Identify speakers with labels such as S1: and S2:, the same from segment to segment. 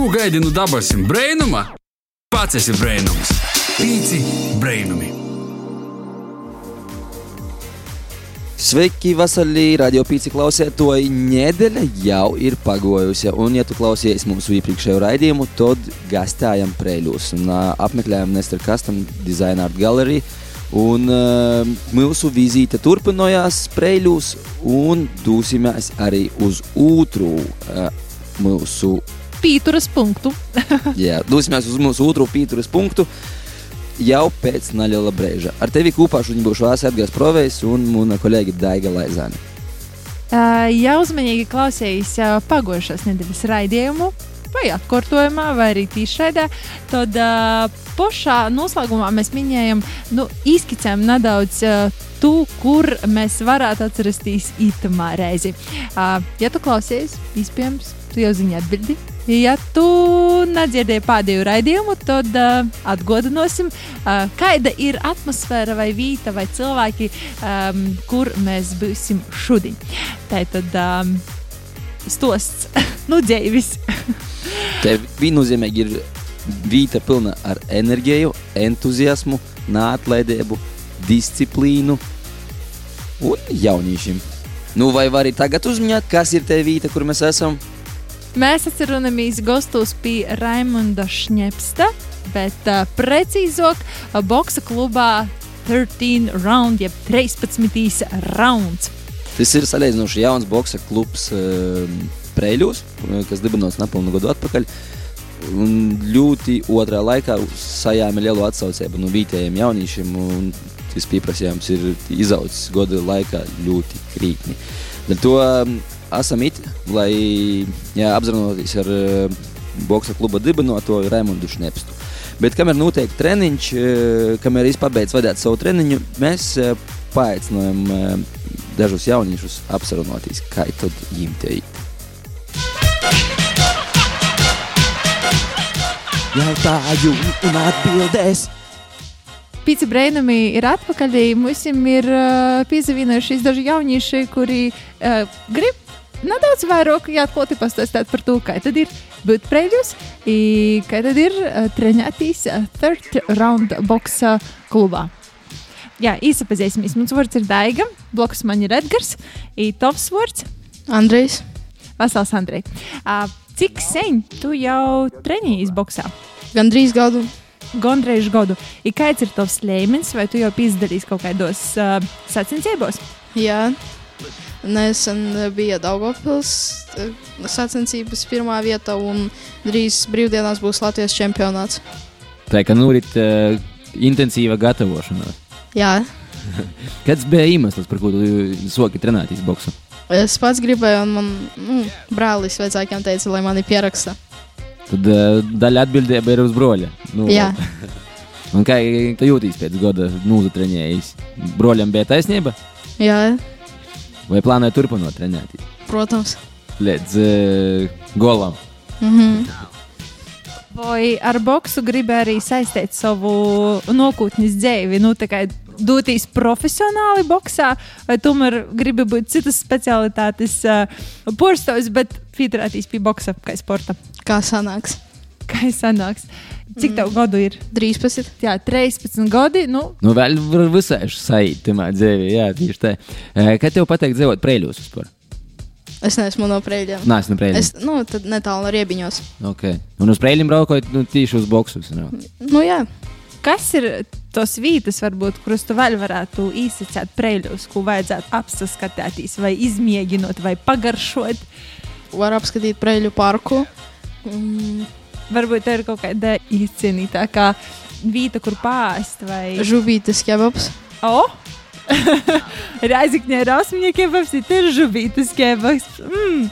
S1: Ko gaidi no dabasim brainuma? Pats esi brainums. Pīci brainumi.
S2: Sveiki, vasarī radio pīci klausētoji. Nedēļa jau ir pagojusi, un, ja tu klausies mūsu iepriekšējo raidījumu, tad gastājam Preļus un uh, apmeklējam Nestor Custom Design Art Gallery. Un uh, mūsu vizīte turpinājās Preļus, un dosimies arī uz otru uh, mūsu
S3: Pīturas punktu.
S2: Jā, dosimies uz mūsu otru pīturas punktu. Jau pēc neliela brīža. Ar tevi kopā šodien būšu Edgars Provejs un mana kolēģe Daiga Laizāne.
S3: Uh, ja uzmanīgi klausījās uh, pagājušās nedēļas raidījumu, vai atkārtojumā, vai arī tīšraidē, tad uh, pašā noslēgumā mēs minējam, nu, izskicējam nedaudz. Uh, Tu, kur mēs varētu atcerēties īstenībā reizi. Uh, ja tu klausies, iespējams, tu jau zini atbildi. Ja tu nedzirdēji pēdējo raidījumu, tad uh, atgādināsim, uh, kāda ir atmosfēra, vai vīta, vai cilvēki, um, kur mēs būsim šodien. Tā tad um, stosts, nu, dzīvis.
S2: Te viennozīmīgi ir vīta pilna ar enerģiju, entuziasmu, neatlaidību, disciplīnu un jauniešiem. Nu, vai arī tagad uzminēt, kas ir te vīta, kur mēs esam?
S3: Mēs atceramies gastos pie Raimonda Šņepsta, bet uh, precīzāk, uh, boxa klubā 13 round, jeb 13. rauns.
S2: Tas ir salīdzinoši jauns boxa klubs uh, Preļos, kas dibināts nepilnu gadu atpakaļ. Un ļoti otrā laikā sajāma lielu atsaucību no vietējiem jauniešiem. Tas pieprasījums ir izaudzis gada laikā ļoti krītni. Dēļ to esam it, lai jā, apzinātos ar uh, boxa kluba dibināto Raimondu Šnepstu. Bet, kamēr notiek treniņš, uh, kamēr viņš pabeidz vadīt savu treniņu, mēs paaicinājām uh, dažus jauniešus apsarunāties, kā tad viņiem te ir.
S4: Jautājumu un atbildēs.
S3: Pīci Brainami ir atpakaļ. Mums ir uh, piesavienojušies daži jaunieši, kuri uh, grib nedaudz vairāk atklāti pastāstīt par to, kā tad ir būt preļus, kā tad ir uh, trenēties uh, third round boxa klubā. Jā, īsapazīsimies. Mans vārds ir Daiga, bloks man ir Edgars, ir Tavs vārds
S5: Andrejs.
S3: Vasals Andrej. Cik sen tu jau trenējies boxā?
S5: Gandrīz gadu.
S3: Gandrīz gadu. Ir kāds ir tavs līmenis, vai tu jau piedalījies kaut kādos uh, sacensībos?
S5: Jā. Nesen bija Daugopils eh, sacensības pirmā vieta, un drīz brīvdienās būs Latvijas čempionāts.
S4: Tā kā norit uh, intensīva gatavošanās.
S5: Jā.
S4: Kāds bija iemesls, par ko tu soki trenēties boxu?
S5: Es pats gribēju, un man nu, brālis vecākiem teica, lai mani pieraksta.
S4: Tad uh, daļa atbildība ir uz broļa. Nu,
S5: Jā.
S4: Un kā tu jūties pēc gada nūzatrenējies? Broļam bija taisnība?
S5: Jā,
S4: Vai plānoji turpināt trenēties?
S5: protams.
S4: Līdz uh, golam.
S5: Mhm.
S3: Vai ar boxu gribi arī saistīt savu nākotnes dzīvi? Nu, tā kā doties profesionāli boxā, vai tomēr gribi būt citas specialitātes uh, porstovs, bet figurēties pie boxa kā sporta?
S5: Kā sanāks?
S3: Kā sanāks? Cik tev gadu ir?
S5: 13.
S3: Jā, 13 gadi. Nu,
S4: Nu, vēl var visai saīt, tamā dzīvē, jā, tieši tā. Uh, kad tev pateikt dzīvot preļos vispār?
S5: Es neesmu no preļiem.
S4: Nē, es no preļiem.
S5: Es, nu, tad netālu no riebiņos.
S4: Okay. Un uz preļiem braukojot, nu, tieši uz boksus. Nu.
S5: Nu, jā.
S3: kas ir tos vietas, varbūt, kuras tu vēl varētu īsicēt preļos, ko vajadzētu apskatīties, vai izmēģinot, vai pagaršot?
S5: Var apskatīt preļu parku. Mm,
S3: Varbūt tā ir kaut kāda izcienītākā vieta, kur pāriest. Vai...
S5: žubītes kebabs.
S3: O! Reizekņā ir ausmiņa kebabs, ir žubītas kebabs. Mm.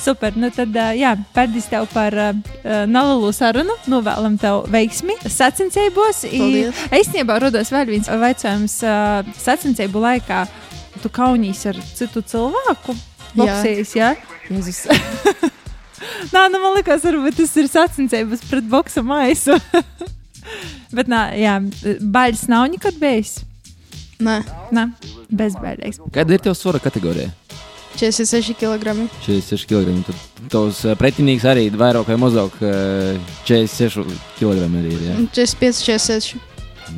S3: Super, nu tad, jā, paldies tev par uh, nelielu sarunu. Novēlam tev veiksmi sacensībos.
S5: Paldies.
S3: Īstenībā rodas vēl viens jautājums. Uh, sacensību laikā tu kaunīs ar citu cilvēku.
S5: Jā.
S3: Boksējas, jā? Jēzus. Nā, nu man liekas, varbūt tas ir sacensības pret boksa maisu. Bet, nā, jā, baļas nav nekad bijis.
S5: Nē,
S3: Nē, bezbailīgs.
S4: Kāda ir tev svara kategorija?
S6: 46 kg.
S2: 46 kg. Tad tavs eh, pretinieks arī vairāk vai mazāk eh, 46 kg arī ir. Ja?
S6: 45, 46.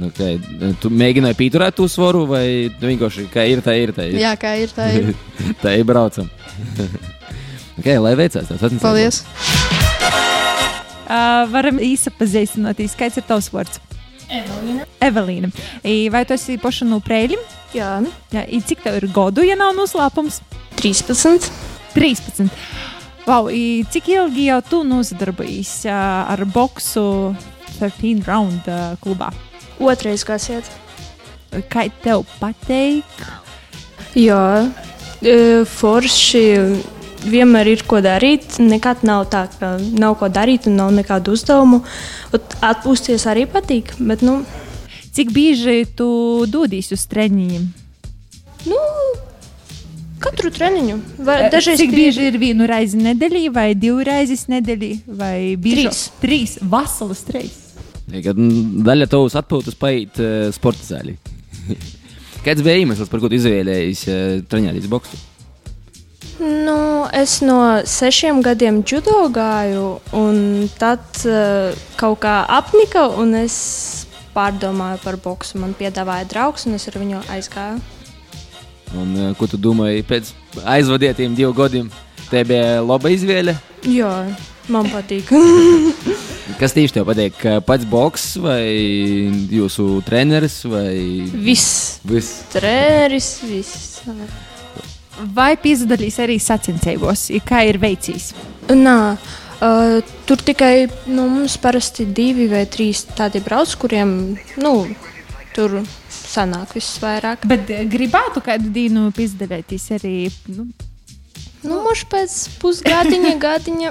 S2: Okay. Tu mēģināji pieturēt to svaru, vai tu vienkārši kā ir, tā ir. Tā ir,
S6: Jā, kā ir, tā ir.
S2: tā ir braucam. Okay, lai veicās, tas atnesa.
S6: Paldies!
S3: Uh, varam īsi pazīstināties, kāds ir tavs vārds.
S7: Evelīna.
S3: Evelīna. I, vai tu esi paša no prēļiem?
S7: Jā,
S3: Jā, i cik tev ir gadu, ja nav noslēpums?
S7: 13.
S3: 13. Wow, i, cik ilgi jau tu nozadarbojies uh, ar boksu 13 round uh, klubā?
S7: Otrais gasiet.
S3: Kā tev patīk?
S7: Jā, e, forši vienmēr ir ko darīt. Nekad nav tā, ka nav ko darīt un nav nekādu uzdevumu. Atpūsties arī patīk, bet nu,
S3: Cik bieži tu dodies uz treniņiem?
S7: nu, katru treniņu. Vai, dažreiz
S3: Cik bieži ir vienu reizi nedēļā, vai divu reizes nedēļā, vai bieži?
S7: Trīs.
S3: Trīs, vasaras
S2: mm, daļa tavas atpūtas paiet uh, sporta zālē. Kāds bija iemesls, par ko izvēlējies uh, trenēties boksu?
S7: Nu, es no sešiem gadiem judo gāju, un tad uh, kaut kā apnika, un es pārdomāju par boksu. Man piedāvāja draugs, un es ar viņu aizgāju.
S2: Un, uh, ko tu domāji pēc aizvadītiem diviem gadiem? Te bija laba izvēle.
S7: Jā, man patīk.
S2: Kas tieši tev patīk? Pats boks vai jūsu treneris vai
S7: viss,
S2: viss?
S7: treneris, viss.
S3: Vai piedalīs arī sacensībos, kā ir veicis?
S7: Nā, uh, tur tikai nu, mums parasti divi vai trīs tādi brauc, kuriem nu, tur sanāk viss vairāk.
S3: Bet gribētu kādu dienu piedalīties arī. Nu,
S7: Nu, Mūžs pēc pusgadiņa, gadiņa.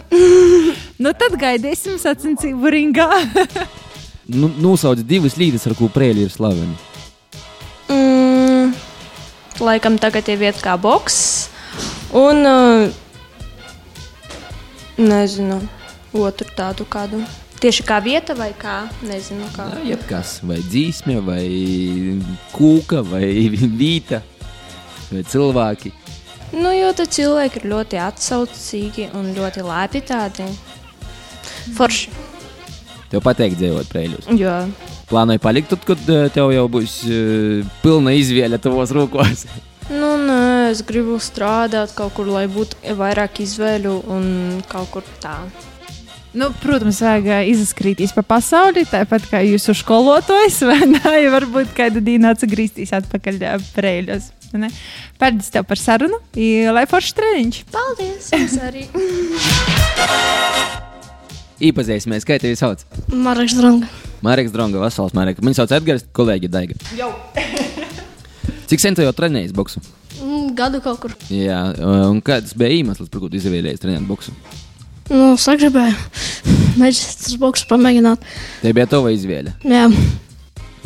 S3: nu tad gaidīsim sacensību ringā.
S2: Nu, nosauc divas lietas, ar ko prēļi ir slaveni.
S7: Laikam tagad ir vieta kā boks. Un uh, nezinu, otru tādu kādu. Tieši kā vieta vai kā, nezinu, kā.
S2: Jā, Jebkas, vai dzīsme, vai kūka, vai vīta, vai cilvēki.
S7: Nu, jo tad cilvēki ir ļoti atsaucīgi un ļoti labi tādi. Forši.
S2: Tev patīk dzīvot prēļos.
S7: Jā.
S2: Plānoju palikt, tad, kad tev jau būs uh, pilna izvēle tavos rokos.
S7: Nu, nē, es gribu strādāt kaut kur, lai būtu vairāk izvēļu un kaut kur tā.
S3: Nu, protams, vajag izskrītīs pa pasauli, tāpat kā jūsu skolotājs, vai ne? Varbūt kādu dienu atgriezties atpakaļ prēļos. vai ne? Paldies tev par sarunu, i lai foršs treniņš!
S7: Paldies! Es arī.
S2: Iepazīsimies, kā tevi sauc.
S6: Marks Dronga.
S2: Mārcis Dronga, Vasals Mārcis. Viņu sauc Edgars, kolēģi Daiga. Cik sen tu jau trenējies boksu?
S6: Mm, Gadu kaut kur.
S2: Jā, un kāds bija iemesls, par ko tu izvēlējies trenēt boksu?
S6: Nu, sagribēju. Mēģināt tas boks pamēģināt.
S2: Te bija tava izvēle.
S6: Jā,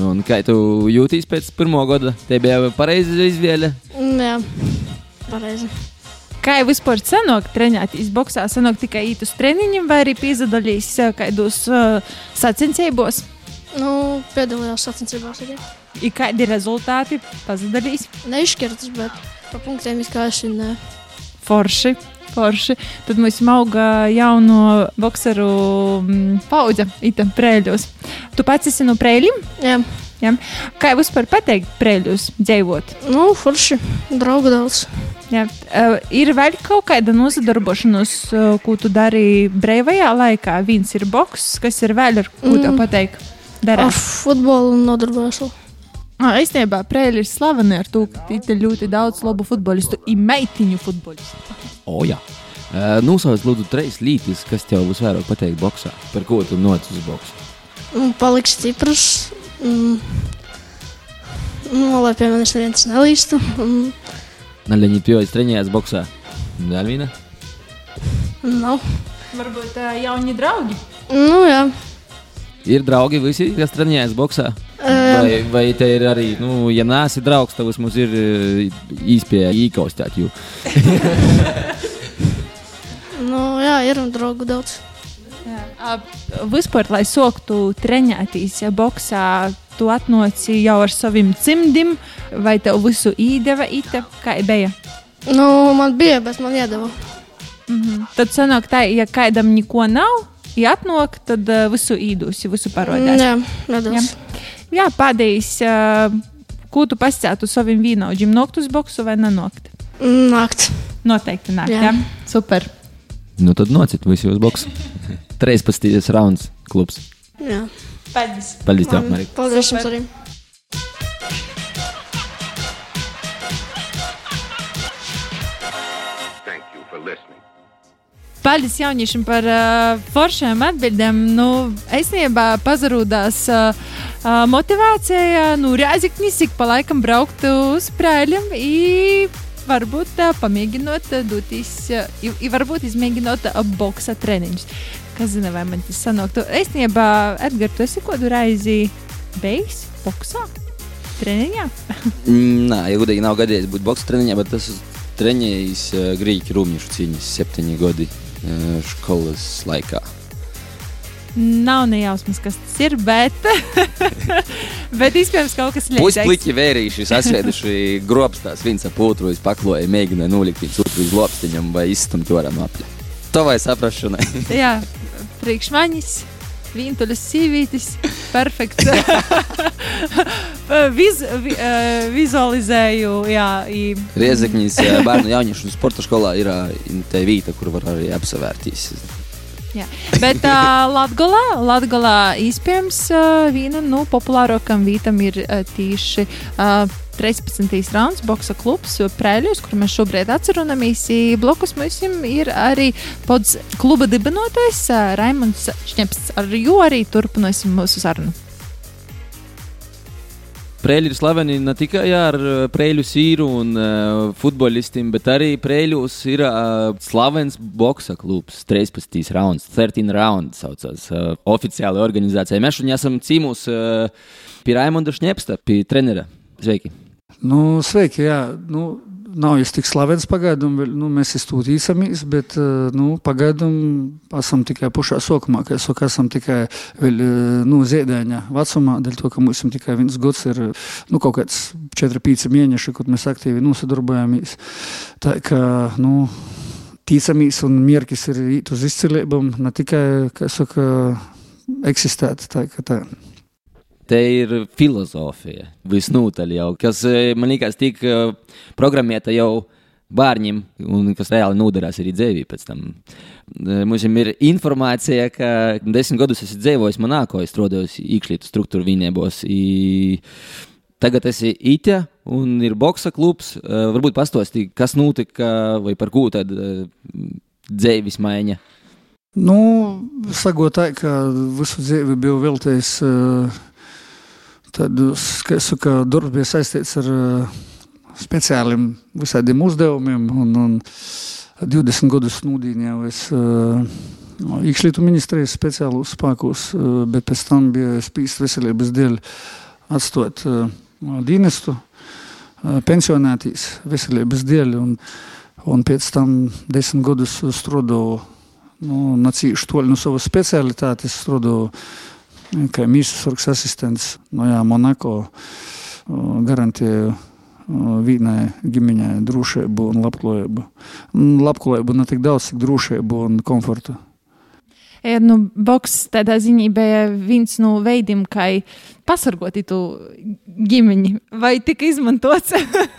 S2: Un kā tu jūties pēc pirmā gada? Te bija pareiza izvēle.
S6: Mm, jā. Pareizi.
S3: Kā jau vispār senāk trenēties boxā, senāk tikai īt uz treniņiem, vai arī piedalīs ā, kādos uh, sacensībos?
S6: Nu, piedalījos sacensībās arī.
S3: I kādi rezultāti pazudīs?
S6: Neizšķirtas, bet pa punktiem izkāši ne.
S3: Forši. Forši. Tad mums auga jauno boxeru mm, paudze, itam prēļos. Tu pats esi no prēļiem?
S6: Jā,
S3: Ja? Kā jau vispār pateikt, prēļos dzīvot?
S6: nu, forši. Draugu daudz.
S3: Ja? Uh, ir vēl kaut kāda nozadarbošanās, uh, ko tu dari brīvajā laikā. Viens ir boks, kas ir vēl ar ko
S6: Mm.
S3: pateikt.
S6: Ar futbolu nodarbojos.
S3: Ah, Īstenībā prēļi ir slaveni ar to, ka ir ļoti daudz labu futbolistu, ir meitiņu futbolistu.
S2: O, jā. Uh, Nosauc, lūdzu, trīs lietas, kas tev visvairāk patīk boxā. Par ko tu notic uz boksu?
S6: Un paliks stiprs. Mm. Nu, lai pie manis neviens nelīstu. Mm.
S2: Naļaņi pjojas trenējās boxā. Dalvina?
S6: Nav.
S3: Varbūt uh, jauni draugi.
S6: Nu, jā.
S2: Ir draugi visi, kas trenējās boxā. Vai, vai te ir arī, nu, ja nāsi draugs, tad mums ir īspēja īkaustēt jū.
S6: nu, jā, ir draugu daudz.
S3: Uh, vispār, lai soktu trenēties ja boxā, tu atnoci jau ar saviem cimdim, vai tev visu īdeva ita, kā bija?
S6: Nu, man bija, bet man iedeva.
S3: Tad sanāk tā, ja kādam neko nav, ja atnāk, tad uh, visu īdus, visu parodās.
S6: Jā, nedaudz.
S3: Jā, pēdējais, uh, ko tu pasakātu saviem vīnaudžiem, nokt uz boksu vai nenokt?
S6: Nakt.
S3: Noteikti nāk, jā.
S6: Jā.
S3: jā. Super.
S2: Nu, tad nocīt visu uz boxu. 13. rauns klubs.
S6: Jā.
S3: Paldies.
S2: Paldies, tev, Marija.
S6: Paldies jums arī.
S8: Thank you for listening.
S3: Paldies jauniešiem par uh, foršām atbildēm. Nu, Īstenībā pazudās uh, uh, motivācija, nu, Rēziknis ik pa laikam braukt uz prēļiem. Varbūt tā, pamēģinot uh, doties, uh, i varbūt izmēģinot uh, boksa treniņus. Kas zina, vai man tas sanāktu. Īstenībā, Edgars, tu esi kādu reizi beigs boksā? Treniņā?
S9: Nē, ja gudīgi nav gadījies būt boxe treniņā, bet tas trenējis uh, grīķu rūmīšu cīņas septiņi gadi uh, skolas laikā.
S3: Nav nejausmas, kas tas ir, bet, bet iespējams kaut kas līdzīgs.
S9: Puspliki vērīši, sasēduši grobstās, viens ap otru izpakloja, mēģināja nolikt viens otru uz lopstiņam vai izstumt no apļa. To vai saprašanai.
S3: Jā, priekšmaņas, vientuļas sīvītis, perfekts. Viz, vi, eh, vizualizēju, jā, i,
S9: Riezekņīs uh, bērnu jauniešu sporta skolā ir uh, tā vieta, kur var arī apsevērtīs.
S3: Jā. Bet uh, Latgolā, Latgolā iespējams uh, viena no populārākām vītam ir uh, tieši uh, 13. rauns, boxa klubs Prēļus, kur mēs šobrīd atceramies. Blokus mums ir arī pods kluba dibinotais Raimunds Šņeps, ar jo arī turpināsim mūsu sarunu.
S2: Prēļi ir slaveni ne tikai ar uh, prēļu sīru un uh, futbolistiem, bet arī prēļos ir uh, slavens boxa klubs. 13. rauns, 13 rauns saucās uh, oficiāla organizācija. Mēs šodien esam cīmus uh, pie Raimonda Šņepsta, pie trenera. Sveiki!
S10: Nu, sveiki, jā. Nu, nav jau tik slavens pagaidām, nu, mēs iztūtīsimies, bet eh, nu, pagaidām esam tikai pušā sokumā, kā es saku, esam tikai vēl, eh, nu, ziedēņa vecumā, dēļ to, ka mums ir tikai viens gads, ir nu, kaut kāds 4-5 mēneši, kad mēs aktīvi nosadarbojamies. Tā kā, nu, ticamies un mierkis ir uz izcilībām, ne tikai, kā es saku, eksistēt. Tā, tā.
S2: Te ir filozofija visnotaļ jau, kas eh, man liekas, tik eh, programmēta jau bērniem, un kas reāli noderās arī dzīvē pēc tam. Eh, Mums ir informācija, ka desmit gadus esmu dzīvojis Monako, es strādāju iekšlietu struktūru vienībos. Tagad esi Itā un ir boxa klubs. Varbūt pastāstīji, kas notika vai par ko eh, dzīves maiņa.
S10: Nu, sakot tā, ka visu dzīvi biju veltījis uh, tādus, kā es saku, darbs bija saistīts ar uh, speciāliem visādiem uzdevumiem. Un, un 20 gadus nūdīņā es uh, iekšlietu ministrijas speciālos spēkos, uh, bet pēc tam bija spīst veselības dēļ atstāt uh, dienestu, pensionētīs veselības dēļ. Un, un pēc tam desmit gadus strādāju nu, nacīšu toļi no savas specialitātes, strādāju kā mīsas sargs asistents no jā, Monako, uh, garantēju uh, vienai ģimeņai drošību un labklājību. Labklājību ne tik daudz, cik drošību un komfortu.
S3: Ir, nu, boks tādā ziņā bija viens no veidiem, kā pasargāt to ģimeni. Vai tika izmantots?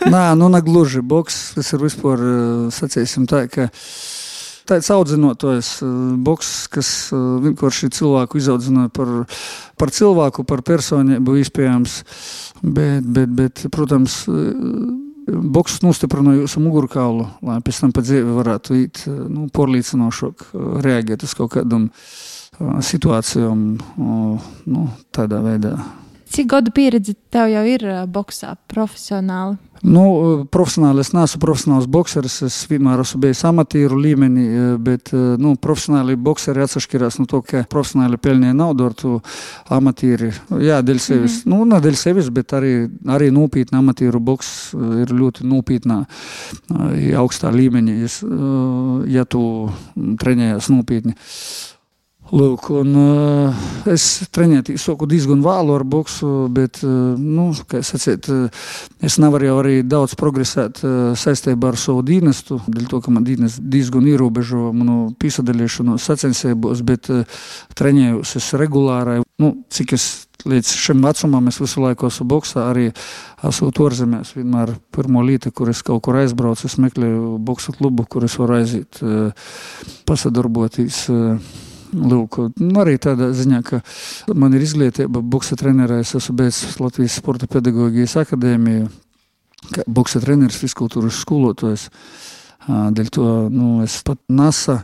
S10: Nē, nu negluži boks, tas ir vispār, uh, sacīsim tā, ka tāds audzinotojs uh, boks, kas uh, vienkārši cilvēku izaudzināja par, par cilvēku, par personību iespējams, bet, bet, bet protams, uh, Boks nostiprina jūsu mugurkaulu, lai pēc tam pa dzīvi varētu uh, nu, porlīcinošāk, uh, reaģēt uz kaut kādām situācijām nu, tādā veidā.
S3: Cik gadu pieredze tev jau ir boxā profesionāli?
S10: Nu, profesionāli es neesmu profesionāls boxeris. Es vienmēr esmu bijis amatieru līmenī, eh, bet eh, nu, profesionāli boxeri atšķirās no to, ka profesionāli pelnīja naudu ar to amatieri. Jā, dēļ sevis. Mm -hmm. Nu, ne dēļ sevis, bet arī, arī nopietna amatieru boks eh, ir ļoti nopietnā, augstā līmenī, ja tu trenējies nopietni. Lūk, un, uh, es treniņoties soku diezgan vēlu ar boksu, bet, uh, nu, teicu, uh, es nevaru jau arī daudz progresēt uh, saistībā ar savu dienestu, dēļ to, ka man dienas diezgan ierobežo manu piesaistīšanos sacensībos, bet uh, treniņojos es regulāri. Nu, cik es līdz šim vecumam es visu laiku esmu boxā, arī esmu turzemēs. Vienmēr pirmo līti, kur es kaut kur aizbraucu, es meklēju boksu klubu, kur es varu aiziet, pasadarboties. Lūk, nu arī tādā ziņā, ka man ir izglītība boksa trenerē, es esmu beidzis Latvijas Sporta pedagoģijas akadēmiju, boksa treneris, fiskultūras skolotājs. Dēļ to nu, es pat nasa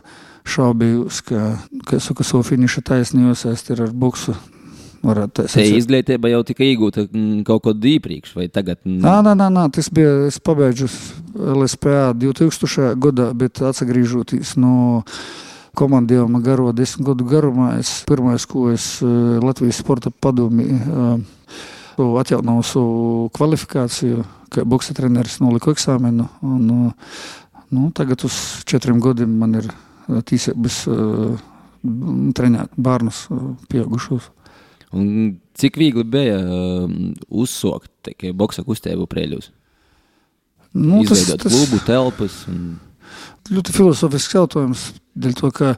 S10: šaubījos, ka, ka es saku, savu finiša taisnījos, es ir ar boksu
S2: varētu tā teikt. Izglītība jau tika iegūta kaut kad iepriekš, vai tagad?
S10: Nā, nā, nā, nā tas bija. Es pabeidzu LSPA 2000. gadā, bet atgriežoties no komandējuma garo desmit gadu garumā. Es, pirmais, ko es eh, Latvijas sporta padomī eh, atjaunoju savu kvalifikāciju, kā boksa treneris noliku eksāmenu. Un, eh, nu, tagad uz četriem gadiem man ir tiesības trenēt bērnus pieaugušos.
S2: Un cik viegli bija uzsākt boxa kustību prēļus? Nu, Izveidot tas, tas... klubu, telpas. Un
S10: ļoti filozofisks jautājums. Dēļ to, ka,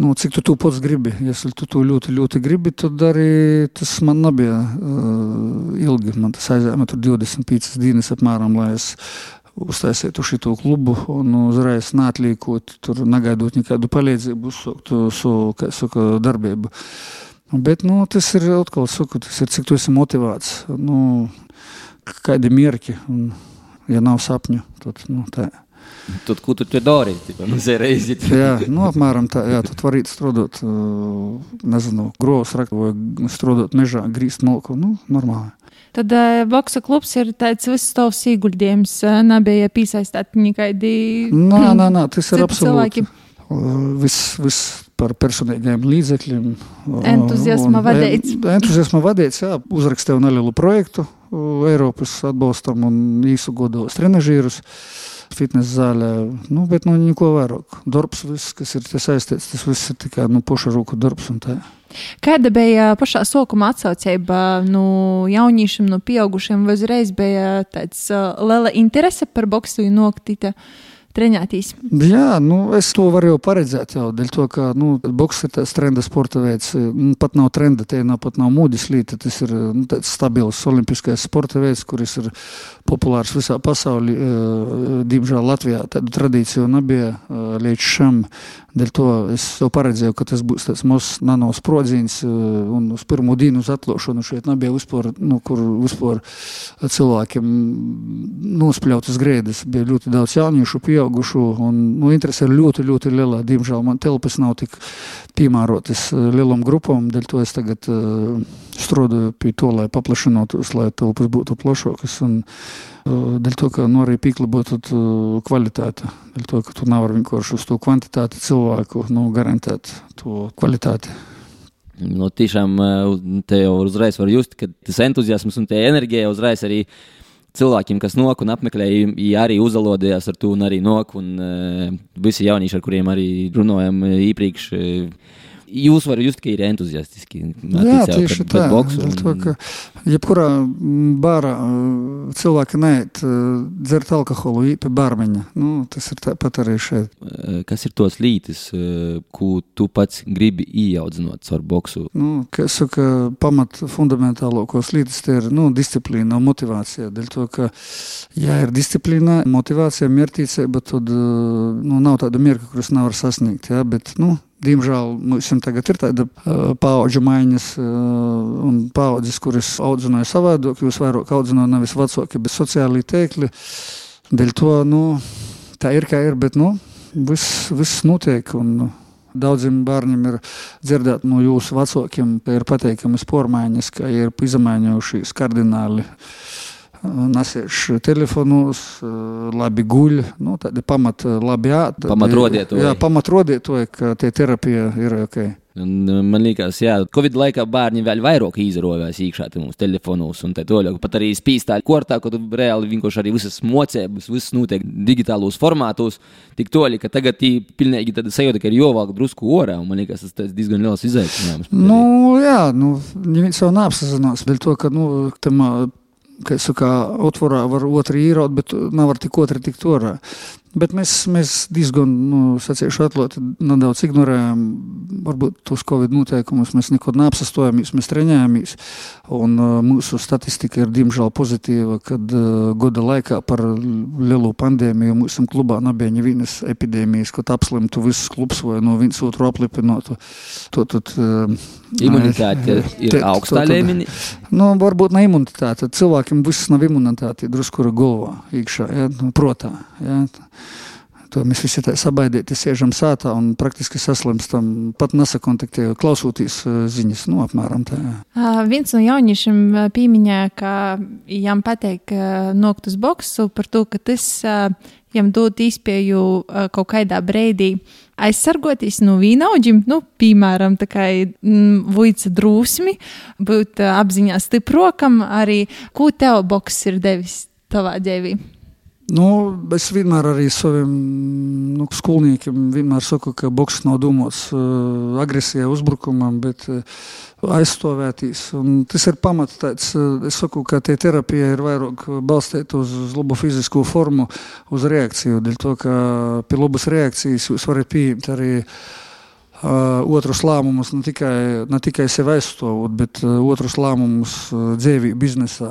S10: nu, cik tu to pats gribi, ja tu to ļoti, ļoti gribi, tad arī tas man nebija uh, ilgi. Man tas aizēja 25 dienas apmēram, lai es uztaisītu šo klubu un uzreiz neatliekot, tur negaidot nekādu palīdzību, uzsākt savu so, darbību. Bet nu, tas ir atkal, saku, tas ir cik tu esi motivēts. Nu, kādi mierki, un, ja nav sapņu, tad nu, tā ir.
S2: Tad, ko tu tur dari? Nu, reizi.
S10: jā, nu, apmēram tā. Jā, tu vari strādāt, nezinu, gros rakt vai strādāt mežā, grīzt malku. Nu, normāli.
S3: Tad uh, Boksa klubs ir tāds viss tavs ieguldījums. Nebija piesaistīti nekādi.
S10: Nē, nē, nē, tas ir absolūti. Viss, viss par personīgiem līdzekļiem.
S3: Entuziasma vadīts.
S10: Entuziasma vadīts, jā, uzrakstīju nelielu projektu Eiropas atbalstam un īsu godos trenažīrus. Uh, fitnesa zālē. Nu, bet nu, neko vairāk. Darbs, viss, kas ir saistīts, tas viss ir tikai nu, puša roku darbs.
S3: Kāda bija pašā sākuma atsaucība no jauniešiem, no pieaugušiem? Vai uzreiz bija tāds uh, liela interese par boksu un noktīta? Trenēties?
S10: Jā, nu, es to varu jau paredzēt. Jau, dēļ to, ka nu, boks ir tāds trenda sporta veids. Nu, pat nav trenda, tie nav pat nav mūdis līta. Tas ir nu, stabils olimpiskais sporta veids, kuris ir populārs visā pasaulē. Diemžēl Latvijā tādu tradīciju nebija līdz šim. Dēļ to es jau paredzēju, ka tas būs tāds mazs nano sprodziņš, un uz pirmo dienu uz atlošanu šeit nebija vispār, nu, kur vispār cilvēkiem nospļautas grēdas. Bija ļoti daudz jauniešu, pieaugušu, un nu, interese ir ļoti, ļoti liela. Diemžēl man telpas nav tik piemērotas lielam grupam, dēļ to es tagad uh, strādāju pie to, lai paplašinātos, lai telpas būtu plašākas. Un, Dēļ to, ka nu, arī pīkli būtu kvalitāte. Dēļ to, ka tu nevari vienkārši uz to kvantitāti cilvēku nu, garantēt to kvalitāti.
S2: Nu, tiešām te jau uzreiz var just, ka tas entuziasms un tā enerģija uzreiz arī cilvēkiem, kas nok un apmeklē, arī uzalodījās ar to un arī nok. Un, uh, visi jaunieši, ar kuriem arī runājam iepriekš, uh, jūs varat just, ka ir entuziastiski.
S10: Jā, tieši tā. Boksu, un... to, ka jebkurā bārā cilvēki neiet dzert alkoholu pie bārmeņa. Nu, tas ir tāpat arī šeit.
S2: Kas ir tos lītis, ko tu pats gribi ieaudzinot caur boksu?
S10: Nu, kas saka, pamat fundamentālākos lītis tie ir nu, disciplīna un motivācija. Dēļ to, ka, ja ir disciplīna, motivācija, mērķīcība, tad nu, nav tāda mierka, kuras nevar sasniegt. Ja? Bet, nu, Diemžēl mums tagad ir tāda paudžu maiņas, un paudzes, kuras audzināja savādāk, jūs vairāk audzināja nevis vecāki, bet sociālai tēkļi. Dēļ to nu, tā ir kā ir, bet nu, viss, viss notiek. Un, Daudziem bērniem ir dzirdēt no jūsu vecākiem, ka ir pateikamas pormaiņas, ka ir izmaiņojušies kardināli. Uh, nesēž telefonos, labi guļ, nu, tādi pamat labi ātri.
S2: Pamat rodietoji.
S10: Jā, pamat rodietoji, ka tie terapija ir ok.
S2: Man liekas, ka Covid laikā bērni vēl vairāk izrāvās iekšā mūsu telefonos un tā tālāk. Pat arī spīstā kortā, kad reāli vienkārši arī visas mocības, viss notiek digitālos formātos. Tik toļi, ka tagad tī pilnīgi tāda sajūta, ka ir jāvalk drusku orā. Man liekas, tas diezgan liels izaicinājums.
S10: Nu, jā, nu, neviens jau neapsazinās, dēļ to, ka, nu, tam, kā es saku, otvorā var otru īrot, bet nav var tik otru tikt orā. Bet mēs, mēs diezgan, nu, sacīšu, atklāti nedaudz ignorējam, varbūt tos Covid noteikumus. Mēs neko neapsastojāmies, mēs treņējāmies. Un uh, mūsu statistika ir diemžēl pozitīva, kad uh, gada laikā par lielu pandēmiju mūsu klubā nebija nevienas epidēmijas, kad apslimtu visus klubs vai no viens otru aplipinotu. To, tad, uh,
S2: Imunitāte ir te, augstā līmenī.
S10: Nu, varbūt ne imunitāte. Cilvēkiem viss nav imunitāte, drusku ir galvā, iekšā, ja, nu, protā. Ja. To mēs visi tā sabaidīti sēžam sātā un praktiski saslimstam, pat nesakontaktējot, klausoties ziņas, nu, apmēram tā.
S3: Uh, viens no jauniešiem pieminēja, ka viņam pateik uh, nokt uz boksu par to, ka tas uh, viņam dod izpēju uh, kaut kādā brīdī aizsargoties no vīnaudžiem, nu, piemēram, tā kā mm, vuica drūsmi, būt apziņā stiprokam, arī ko tev boks ir devis tavā dzīvē.
S10: Nu, es vienmēr arī saviem nu, skolniekiem saku, ka boks nav domāts uh, agresijai, uzbrukumam, bet uh, aizstāvētīs. Un tas ir pamats. Tāds, uh, es saku, ka tie terapija ir vairāk balstīta uz, uz labu fizisko formu, uz reakciju. Dēļ to, ka pie labas reakcijas jūs varat pieņemt arī Uh, otrus lēmumus ne tikai, ne tikai sev aizstāvot, bet otrus lēmumus dzīvī, biznesā,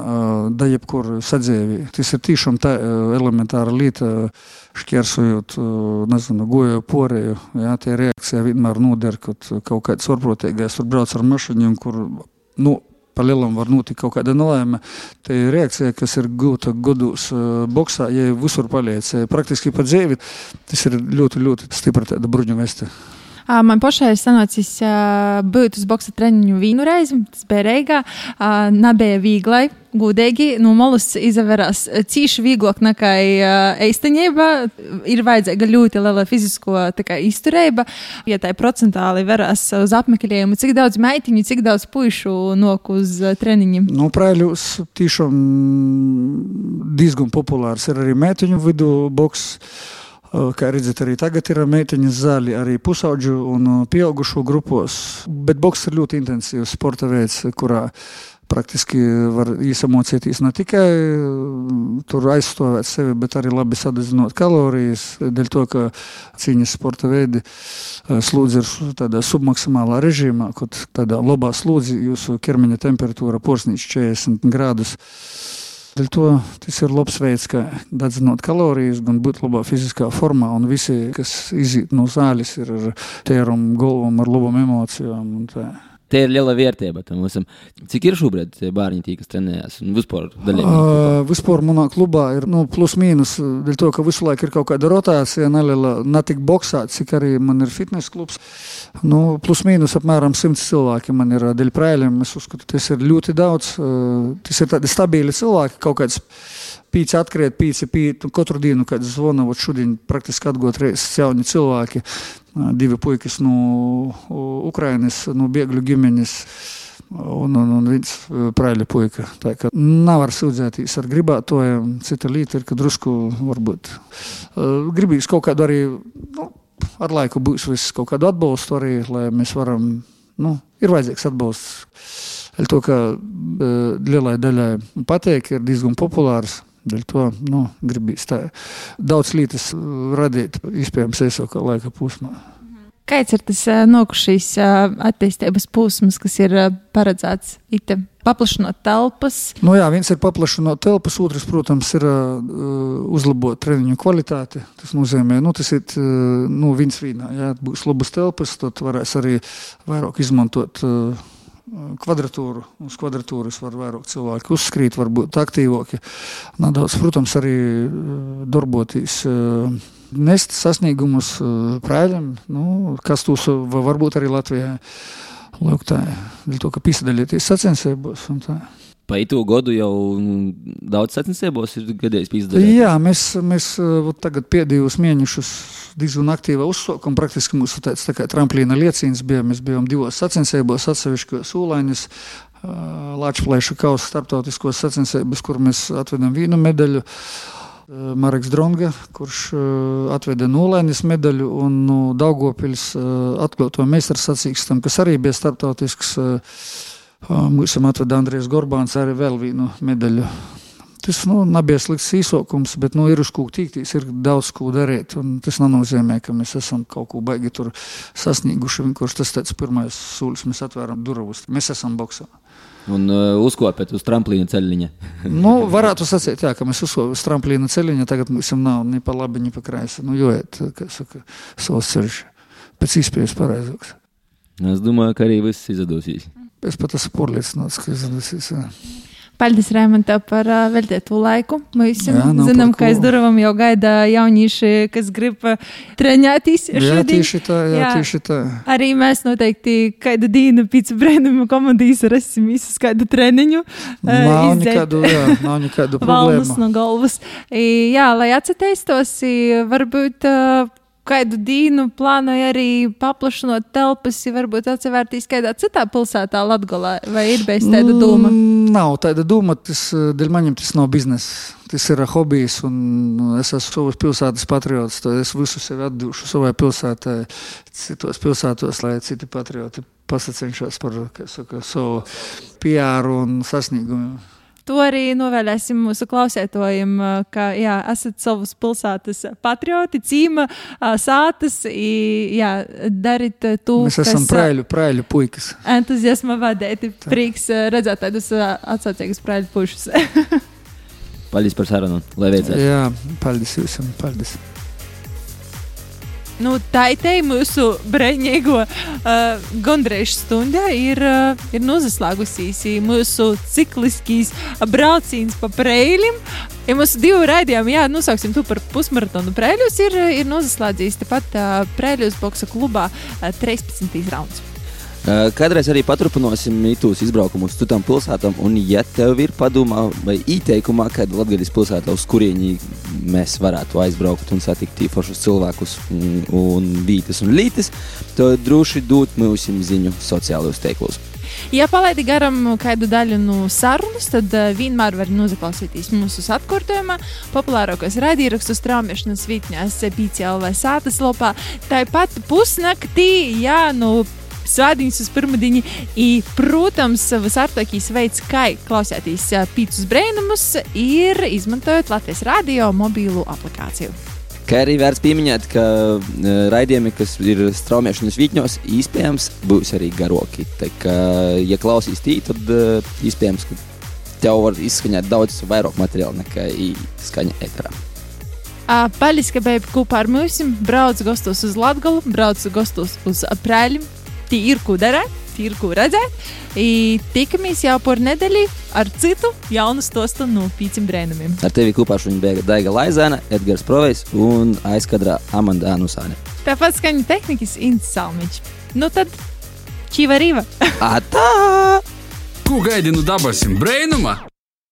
S10: da jebkur sadzīvī. Tas ir tiešām tā elementāra lieta, šķērsojot, nezinu, goju porēju. Jā, tie reakcija vienmēr noder, kad kaut kāds varprotīgais tur brauc ar mašīnu, kur, nu, pa lielam var notikt kaut kāda nelaime. Tā ir reakcija, kas ir gūta gados boxā, ja visur paliec. Praktiski pa dzīvi tas ir ļoti, ļoti stipra bruņu veste.
S3: Man pašai ir sanācis būt uz boxa treniņu vienu reizi. Tas bija Reigā. Nebija vieglai. Gudīgi, nu, molus izvērās cīši vieglāk nekā īstenībā. Ir vajadzīga ļoti liela fizisko izturība. Ja tā procentāli verās uz apmeklējumu, cik daudz meitiņu, cik daudz puišu nok uz treniņiem?
S10: Nu, Prēļus tiešām diezgan populārs ir arī meitiņu vidu boks. Kā redzat, arī tagad ir meiteņas zāli, arī pusauģu un pieaugušo grupos. Bet boks ir ļoti intensīvs sporta veids, kurā praktiski var iesamocīties ne tikai tur aizstāvēt sevi, bet arī labi sadedzinot kalorijas. Dēļ to, ka cīņas sporta veidi slūdzi ir tādā submaksimālā režīmā, kad tādā labā slūdzi jūsu ķermeņa temperatūra porsnīč 40 grādus. Dēļ to tas ir labs veids, kā dedzināt kalorijas, gan būt labā fiziskā formā. Un visi, kas iziet no zāles, ir ar tērumu, galvam, ar labām emocijām.
S2: Te ir liela vērtība tam visam. Cik ir šobrīd bērni, tī, kas trenējas? Vispār,
S10: uh, vispār manā klubā ir nu, plus mīnus, dēļ to, ka visu laiku ir kaut kāda rotācija, neliela, ne tik boxā, cik arī man ir fitnes klubs. Nu, plus mīnus apmēram 100 cilvēki man ir dēļ prēļiem. Es uzskatu, tas ir ļoti daudz. Tas ir tādi stabili cilvēki, kaut kāds pīci atkrīt, pīci pīt, katru dienu, kad zvana, vot šodien praktiski atgot reizes jauni cilvēki, divi puikas no Ukrainas, no biegļu ģimenes. Un, un, un viens praļa puika. Tā kā nevar sūdzēties ar gribētojiem. Cita lieta ir, ka drusku varbūt gribīs kaut kādu arī, nu, ar laiku būs viss kaut kādu atbalstu arī, lai mēs varam, nu, ir vajadzīgs atbalsts. To, ka lielai daļai pateik, ir diezgan populārs. Dēļ to nu, gribīs tā daudz lietas radīt, iespējams, īsākā laika posmā.
S3: Kāds ir tas nokušīs attīstības posms, kas ir paredzēts IT? Paplašinot telpas.
S10: Nu jā, viens ir paplašinot telpas, otrs, protams, ir uh, uzlabot treniņu kvalitāti. Tas nozīmē, nu, tas ir nu, viens vīnā. Jā, būs labas telpas, tad varēs arī vairāk izmantot. Uh, kvadratūru. Uz kvadratūras var vairāk cilvēku uzskrīt, varbūt aktīvāki. Nedaudz, protams, arī darboties. Nest sasniegumus prēļiem, nu, kas tūs varbūt arī Latvijā. Lūk, tā ir. To, ka piesaistīties sacensībos.
S2: Pa itu gadu jau mm, daudz sacensībos ir gadījis izdarīt.
S10: Jā, mēs, mēs uh, tagad pēdējos mēnešus diezgan aktīvi uzsākām. Praktiski mūsu tāds tā kā tramplīna liecības bija. Mēs bijām divos sacensībos, atsevišķi sūlainis. Uh, Latvijas kausa starptautiskos sacensības, kur mēs atvedam vīnu medaļu. Uh, Marks Dronga, kurš atveda nulēnis medaļu, un no Daugopils atklāto meistaru sacīkstam, kas arī bija starptautisks Mums atveda Andrijas Gorbāns arī vēl vienu medaļu. Tas nu, nebija slikts īsākums, bet nu, ir uz ko tīkties, ir daudz ko darīt. Tas nenozīmē, ka mēs esam kaut ko baigi tur sasnieguši. Vienkārši tas tāds pirmais solis, mēs atvēram durvis. Mēs esam boxā.
S2: Un uh, uzkopēt uz tramplīna ceļiņa.
S10: nu, varētu sacīt, jā, ka mēs uzkopējam uz tramplīna ceļiņa. Tagad mums nav ne pa labi, ne pa kreisi. Nu, joiet, kā saka, savs ceļš. Pēc iespējas pareizāks.
S2: Es domāju, ka arī viss izdosies.
S10: Es pat esmu pārliecināts, ka izdosies.
S3: Paldies, Rēmantā, par uh, veltīto laiku. Mēs jā, zinām, ka aiz durvīm jau gaida jaunieši, kas grib trenēties.
S10: Jā, tieši tā, jā, jā, tieši tā.
S3: Arī mēs noteikti kādu dienu pēc brīnuma komandijas rasim visus kādu treniņu.
S10: Nav uh, nekādu, jā, nav nekādu problēmu.
S3: Valnus no galvas. I, jā, lai atceteistos, varbūt. Uh, kādu dienu plānoju arī paplašinot telpas, ja varbūt atsevērtīs kādā citā pilsētā Latgolā, vai ir bez tāda doma?
S10: Mm, nav tāda doma, tas dēļ maņem tas nav biznesa. Tas ir hobijs, un es esmu savas pilsētas patriots. Es visu sevi atdošu savai pilsētai, citos pilsētos, lai citi patrioti pasacenšos par saka, savu PR un sasniegumu
S3: to arī novēlēsim mūsu klausētojiem, ka jā, esat savas pilsētas patrioti, cīma, sātas, jā, darit to,
S10: Mēs esam kas, prēļu, prēļu puikas.
S3: Entuziasma vadēti, prieks redzēt tādus atsaucīgus prēļu pušus.
S2: paldies par sarunu, lai veicas.
S10: Jā, paldies jums, paldies.
S3: Nu, ir mūsu brīvīgo uh, gandrīz stunda. Ir, uh, ir nozaslēgusies mūsu cikliskīs brauciens pa prēļiem. Ja mūsu divi raidījumi, jā, nosauksim to par pusmaratonu prēļus, ir, ir nozaslēdzies tepat uh, prēļus boksa klubā uh, 13. rauns.
S9: Kādreiz arī paturpināsim mītūs izbraukumus uz citām pilsētām, un, ja tev ir padomā vai ieteikumā, kāda Latvijas pilsētā, uz kurieni mēs varētu aizbraukt un satikt īpašus cilvēkus un, un vītas un lītis, tad droši dot mums ziņu sociālajos tīklos.
S3: Ja palaidi garam kādu daļu no sarunas, tad uh, vienmēr var noklausīties mūsu atkārtojumā, populārākos raidījumus straumēšanas vietņās, PCLV sātas lopā. Tāpat pusnaktī, jā, nu svētdienas uz pirmdienu. I, protams, visārtākais veids, kā klausēties pīcis brēnumus, ir izmantojot Latvijas radio mobīlu aplikāciju.
S9: Kā arī vērts pieminēt, ka raidījumi, kas ir straumēšanas vietņos, iespējams būs arī garoki. Tā kā, ja klausīs tī, tad iespējams, ka tev var izskaņot daudz vairāk materiālu nekā skaņa eterā.
S3: Paldies, ka bijāt kopā ar mums. Brauc gastos uz Latviju, brauc gastos uz Prēļiem, tī ir ko darīt, tī ir ko redzēt. I tikamies jau par nedēļu ar citu jaunu stostu no pīcim brēnumiem.
S9: Ar tevi kopā šodien bija Daiga Laizēna, Edgars Provejs un aizkadrā Amanda Anusāne.
S3: Tāpat skaņa tehnikas Ints Salmiņš. Nu tad, čīva rīva!
S9: Atā!
S1: Ko gaidi no dabasim brēnuma?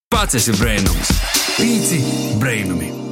S1: Pats esi brēnums! Pīci brēnumi!